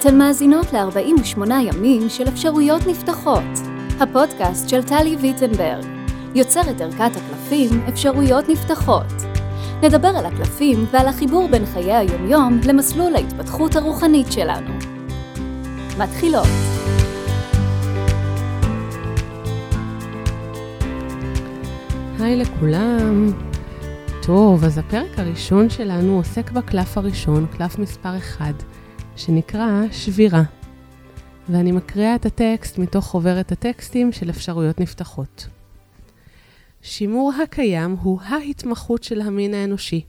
אתן מאזינות ל-48 ימים של אפשרויות נפתחות, הפודקאסט של טלי ויטנברג, יוצרת ערכת הקלפים אפשרויות נפתחות. נדבר על הקלפים ועל החיבור בין חיי היומיום למסלול ההתפתחות הרוחנית שלנו. מתחילות. היי לכולם. טוב, אז הפרק הראשון שלנו עוסק בקלף הראשון, קלף מספר 1, שנקרא שבירה. ואני מקריאה את הטקסט מתוך חוברת הטקסטים של אפשרויות נפתחות. שימור הקיים הוא ההתמחות של המין האנושי.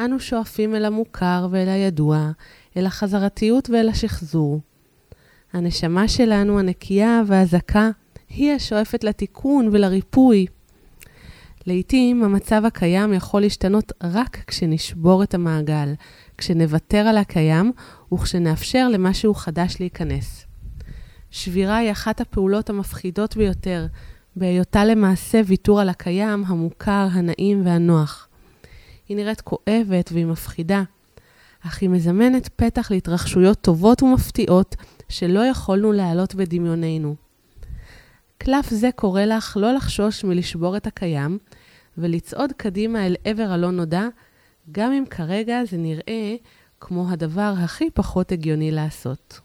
אנו שואפים אל המוכר ואל הידוע, אל החזרתיות ואל השחזור. הנשמה שלנו, הנקייה והזכה, היא השואפת לתיקון ולריפוי. לעתים המצב הקיים יכול להשתנות רק כשנשבור את המעגל, כשנוותר על הקיים וכשנאפשר למשהו חדש להיכנס. שבירה היא אחת הפעולות המפחידות ביותר, בהיותה למעשה ויתור על הקיים, המוכר, הנעים והנוח. היא נראית כואבת והיא מפחידה, אך היא מזמנת פתח להתרחשויות טובות ומפתיעות שלא יכולנו להעלות בדמיוננו. קלף זה קורא לך לא לחשוש מלשבור את הקיים ולצעוד קדימה אל עבר הלא נודע, גם אם כרגע זה נראה כמו הדבר הכי פחות הגיוני לעשות.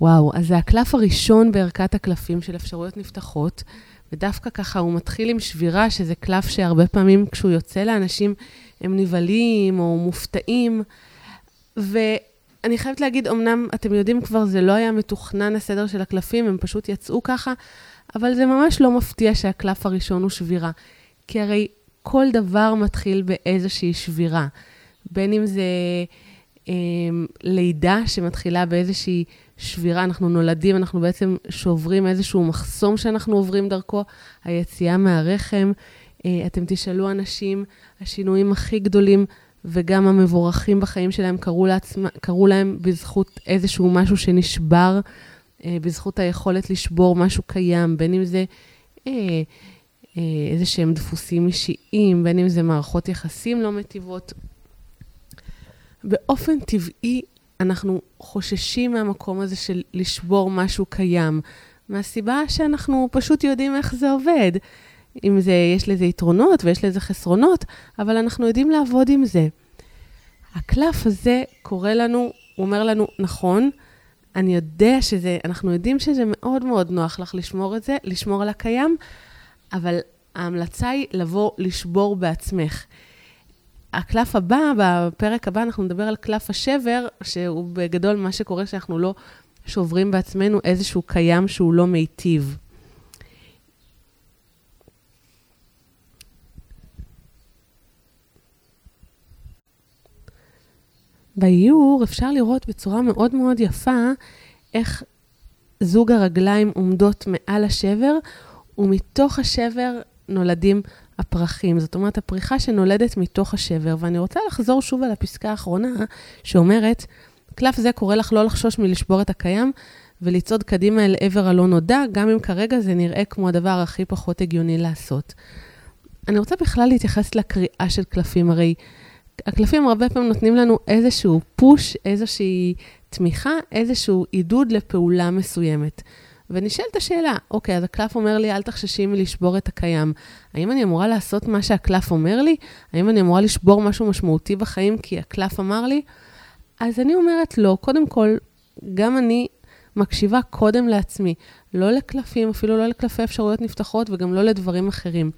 וואו, אז זה הקלף הראשון בערכת הקלפים של אפשרויות נפתחות, ודווקא ככה הוא מתחיל עם שבירה, שזה קלף שהרבה פעמים כשהוא יוצא לאנשים הם נבהלים או מופתעים. ואני חייבת להגיד, אמנם אתם יודעים כבר, זה לא היה מתוכנן הסדר של הקלפים, הם פשוט יצאו ככה, אבל זה ממש לא מפתיע שהקלף הראשון הוא שבירה. כי הרי כל דבר מתחיל באיזושהי שבירה. בין אם זה אה, לידה שמתחילה באיזושהי שבירה, אנחנו נולדים, אנחנו בעצם שוברים איזשהו מחסום שאנחנו עוברים דרכו, היציאה מהרחם. אה, אתם תשאלו אנשים, השינויים הכי גדולים וגם המבורכים בחיים שלהם קרו, לעצמה, קרו להם בזכות איזשהו משהו שנשבר, אה, בזכות היכולת לשבור משהו קיים, בין אם זה אה, איזה שהם דפוסים אישיים, בין אם זה מערכות יחסים לא מטיבות. באופן טבעי, אנחנו חוששים מהמקום הזה של לשבור משהו קיים, מהסיבה שאנחנו פשוט יודעים איך זה עובד. אם זה, יש לזה יתרונות ויש לזה חסרונות, אבל אנחנו יודעים לעבוד עם זה. הקלף הזה קורא לנו, הוא אומר לנו, נכון, אני יודע שזה, אנחנו יודעים שזה מאוד מאוד נוח לך לשמור את זה, לשמור על הקיים, אבל ההמלצה היא לבוא לשבור בעצמך. הקלף הבא, בפרק הבא אנחנו נדבר על קלף השבר, שהוא בגדול מה שקורה שאנחנו לא שוברים בעצמנו איזשהו קיים שהוא לא מיטיב. באיור אפשר לראות בצורה מאוד מאוד יפה איך זוג הרגליים עומדות מעל השבר, ומתוך השבר נולדים הפרחים. זאת אומרת, הפריחה שנולדת מתוך השבר. ואני רוצה לחזור שוב על הפסקה האחרונה, שאומרת, קלף זה קורא לך לא לחשוש מלשבור את הקיים ולצעוד קדימה אל עבר הלא נודע, גם אם כרגע זה נראה כמו הדבר הכי פחות הגיוני לעשות. אני רוצה בכלל להתייחס לקריאה של קלפים, הרי הקלפים הרבה פעמים נותנים לנו איזשהו פוש, איזושהי תמיכה, איזשהו עידוד לפעולה מסוימת. ונשאלת השאלה, אוקיי, אז הקלף אומר לי, אל תחששי מלשבור את הקיים. האם אני אמורה לעשות מה שהקלף אומר לי? האם אני אמורה לשבור משהו משמעותי בחיים כי הקלף אמר לי? אז אני אומרת לא. קודם כל, גם אני מקשיבה קודם לעצמי, לא לקלפים, אפילו לא לקלפי אפשרויות נפתחות וגם לא לדברים אחרים.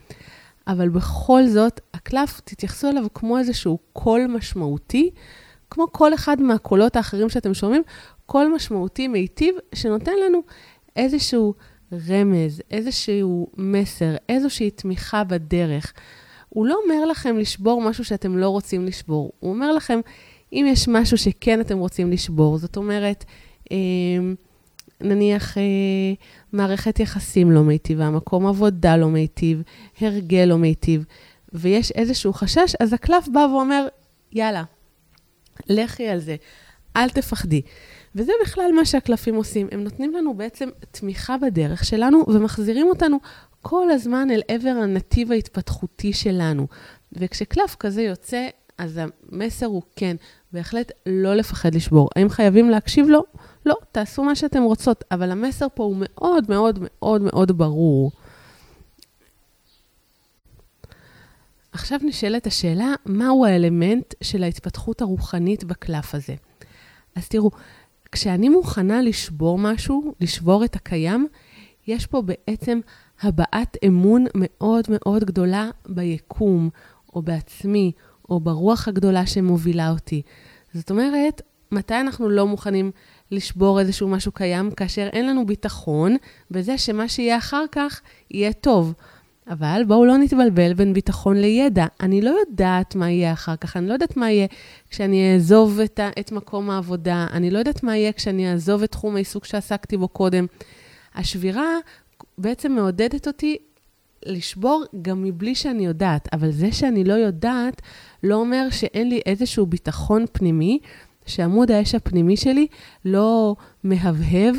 אבל בכל זאת, הקלף, תתייחסו אליו כמו איזשהו קול משמעותי, כמו כל אחד מהקולות האחרים שאתם שומעים, קול משמעותי מיטיב שנותן לנו איזשהו רמז, איזשהו מסר, איזושהי תמיכה בדרך. הוא לא אומר לכם לשבור משהו שאתם לא רוצים לשבור. הוא אומר לכם, אם יש משהו שכן אתם רוצים לשבור, זאת אומרת, אה, נניח אה, מערכת יחסים לא מיטיבה, מקום עבודה לא מיטיב, הרגל לא מיטיב, ויש איזשהו חשש, אז הקלף בא ואומר, יאללה, לכי על זה, אל תפחדי. וזה בכלל מה שהקלפים עושים, הם נותנים לנו בעצם תמיכה בדרך שלנו ומחזירים אותנו כל הזמן אל עבר הנתיב ההתפתחותי שלנו. וכשקלף כזה יוצא, אז המסר הוא כן, בהחלט לא לפחד לשבור. האם חייבים להקשיב לו? לא, תעשו מה שאתם רוצות, אבל המסר פה הוא מאוד מאוד מאוד מאוד ברור. עכשיו נשאלת השאלה, מהו האלמנט של ההתפתחות הרוחנית בקלף הזה? אז תראו, כשאני מוכנה לשבור משהו, לשבור את הקיים, יש פה בעצם הבעת אמון מאוד מאוד גדולה ביקום, או בעצמי, או ברוח הגדולה שמובילה אותי. זאת אומרת, מתי אנחנו לא מוכנים לשבור איזשהו משהו קיים? כאשר אין לנו ביטחון בזה שמה שיהיה אחר כך יהיה טוב. אבל בואו לא נתבלבל בין ביטחון לידע. אני לא יודעת מה יהיה אחר כך, אני לא יודעת מה יהיה כשאני אעזוב את, ה, את מקום העבודה, אני לא יודעת מה יהיה כשאני אעזוב את תחום העיסוק שעסקתי בו קודם. השבירה בעצם מעודדת אותי לשבור גם מבלי שאני יודעת, אבל זה שאני לא יודעת לא אומר שאין לי איזשהו ביטחון פנימי, שעמוד האש הפנימי שלי לא מהבהב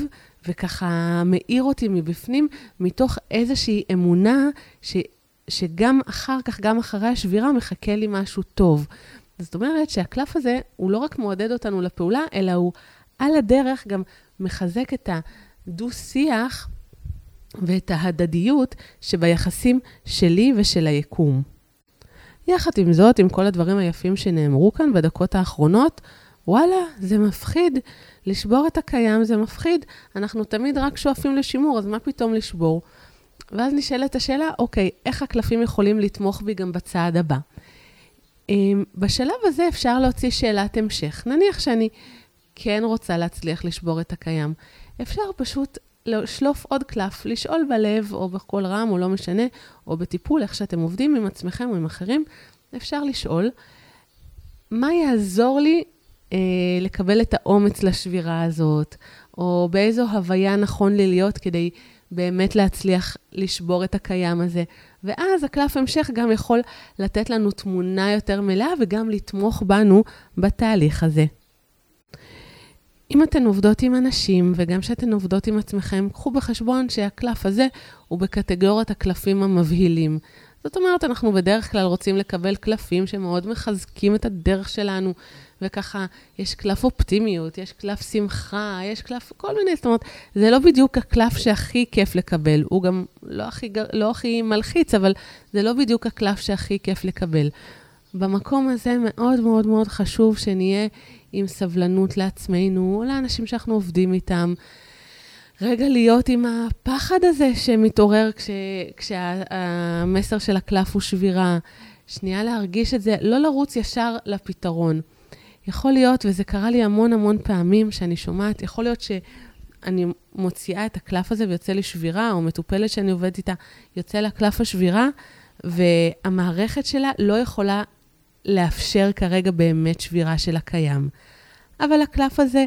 וככה מאיר אותי מבפנים, מתוך איזושהי אמונה ש, שגם אחר כך, גם אחרי השבירה, מחכה לי משהו טוב. זאת אומרת שהקלף הזה, הוא לא רק מעודד אותנו לפעולה, אלא הוא על הדרך גם מחזק את הדו-שיח ואת ההדדיות שביחסים שלי ושל היקום. יחד עם זאת, עם כל הדברים היפים שנאמרו כאן בדקות האחרונות, וואלה, זה מפחיד. לשבור את הקיים זה מפחיד. אנחנו תמיד רק שואפים לשימור, אז מה פתאום לשבור? ואז נשאלת השאלה, אוקיי, איך הקלפים יכולים לתמוך בי גם בצעד הבא? אמ, בשלב הזה אפשר להוציא שאלת המשך. נניח שאני כן רוצה להצליח לשבור את הקיים. אפשר פשוט לשלוף עוד קלף, לשאול בלב, או בקול רם, או לא משנה, או בטיפול, איך שאתם עובדים עם עצמכם או עם אחרים, אפשר לשאול, מה יעזור לי אה, לקבל את האומץ לשבירה הזאת, או באיזו הוויה נכון לי להיות כדי באמת להצליח לשבור את הקיים הזה. ואז הקלף המשך גם יכול לתת לנו תמונה יותר מלאה וגם לתמוך בנו בתהליך הזה. אם אתן עובדות עם אנשים, וגם כשאתן עובדות עם עצמכם, קחו בחשבון שהקלף הזה הוא בקטגוריית הקלפים המבהילים. זאת אומרת, אנחנו בדרך כלל רוצים לקבל קלפים שמאוד מחזקים את הדרך שלנו, וככה, יש קלף אופטימיות, יש קלף שמחה, יש קלף, כל מיני, זאת אומרת, זה לא בדיוק הקלף שהכי כיף לקבל, הוא גם לא הכי, לא הכי מלחיץ, אבל זה לא בדיוק הקלף שהכי כיף לקבל. במקום הזה מאוד מאוד מאוד חשוב שנהיה עם סבלנות לעצמנו, לאנשים שאנחנו עובדים איתם. רגע להיות עם הפחד הזה שמתעורר כש, כשהמסר של הקלף הוא שבירה. שנייה להרגיש את זה, לא לרוץ ישר לפתרון. יכול להיות, וזה קרה לי המון המון פעמים שאני שומעת, יכול להיות שאני מוציאה את הקלף הזה ויוצא לי שבירה, או מטופלת שאני עובדת איתה, יוצא לה קלף השבירה, והמערכת שלה לא יכולה לאפשר כרגע באמת שבירה של הקיים. אבל הקלף הזה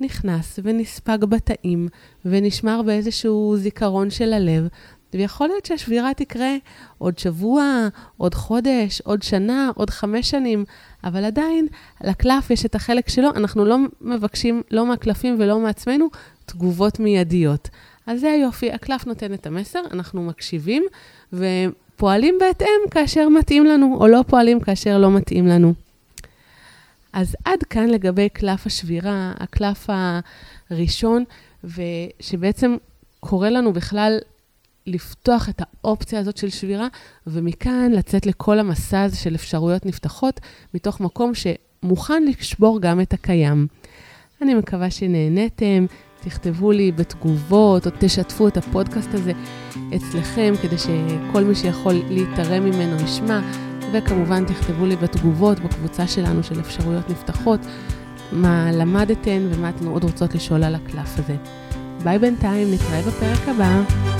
נכנס ונספג בתאים, ונשמר באיזשהו זיכרון של הלב, ויכול להיות שהשבירה תקרה עוד שבוע, עוד חודש, עוד שנה, עוד חמש שנים, אבל עדיין לקלף יש את החלק שלו, אנחנו לא מבקשים, לא מהקלפים ולא מעצמנו, תגובות מיידיות. אז זה היופי, הקלף נותן את המסר, אנחנו מקשיבים ופועלים בהתאם כאשר מתאים לנו, או לא פועלים כאשר לא מתאים לנו. אז עד כאן לגבי קלף השבירה, הקלף הראשון, ושבעצם קורה לנו בכלל לפתוח את האופציה הזאת של שבירה, ומכאן לצאת לכל המסע הזה של אפשרויות נפתחות, מתוך מקום שמוכן לשבור גם את הקיים. אני מקווה שנהניתם, תכתבו לי בתגובות, או תשתפו את הפודקאסט הזה אצלכם, כדי שכל מי שיכול להתערם ממנו ישמע, וכמובן תכתבו לי בתגובות בקבוצה שלנו של אפשרויות נפתחות, מה למדתן ומה אתן עוד רוצות לשאול על הקלף הזה. ביי בינתיים, נתראה בפרק הבא.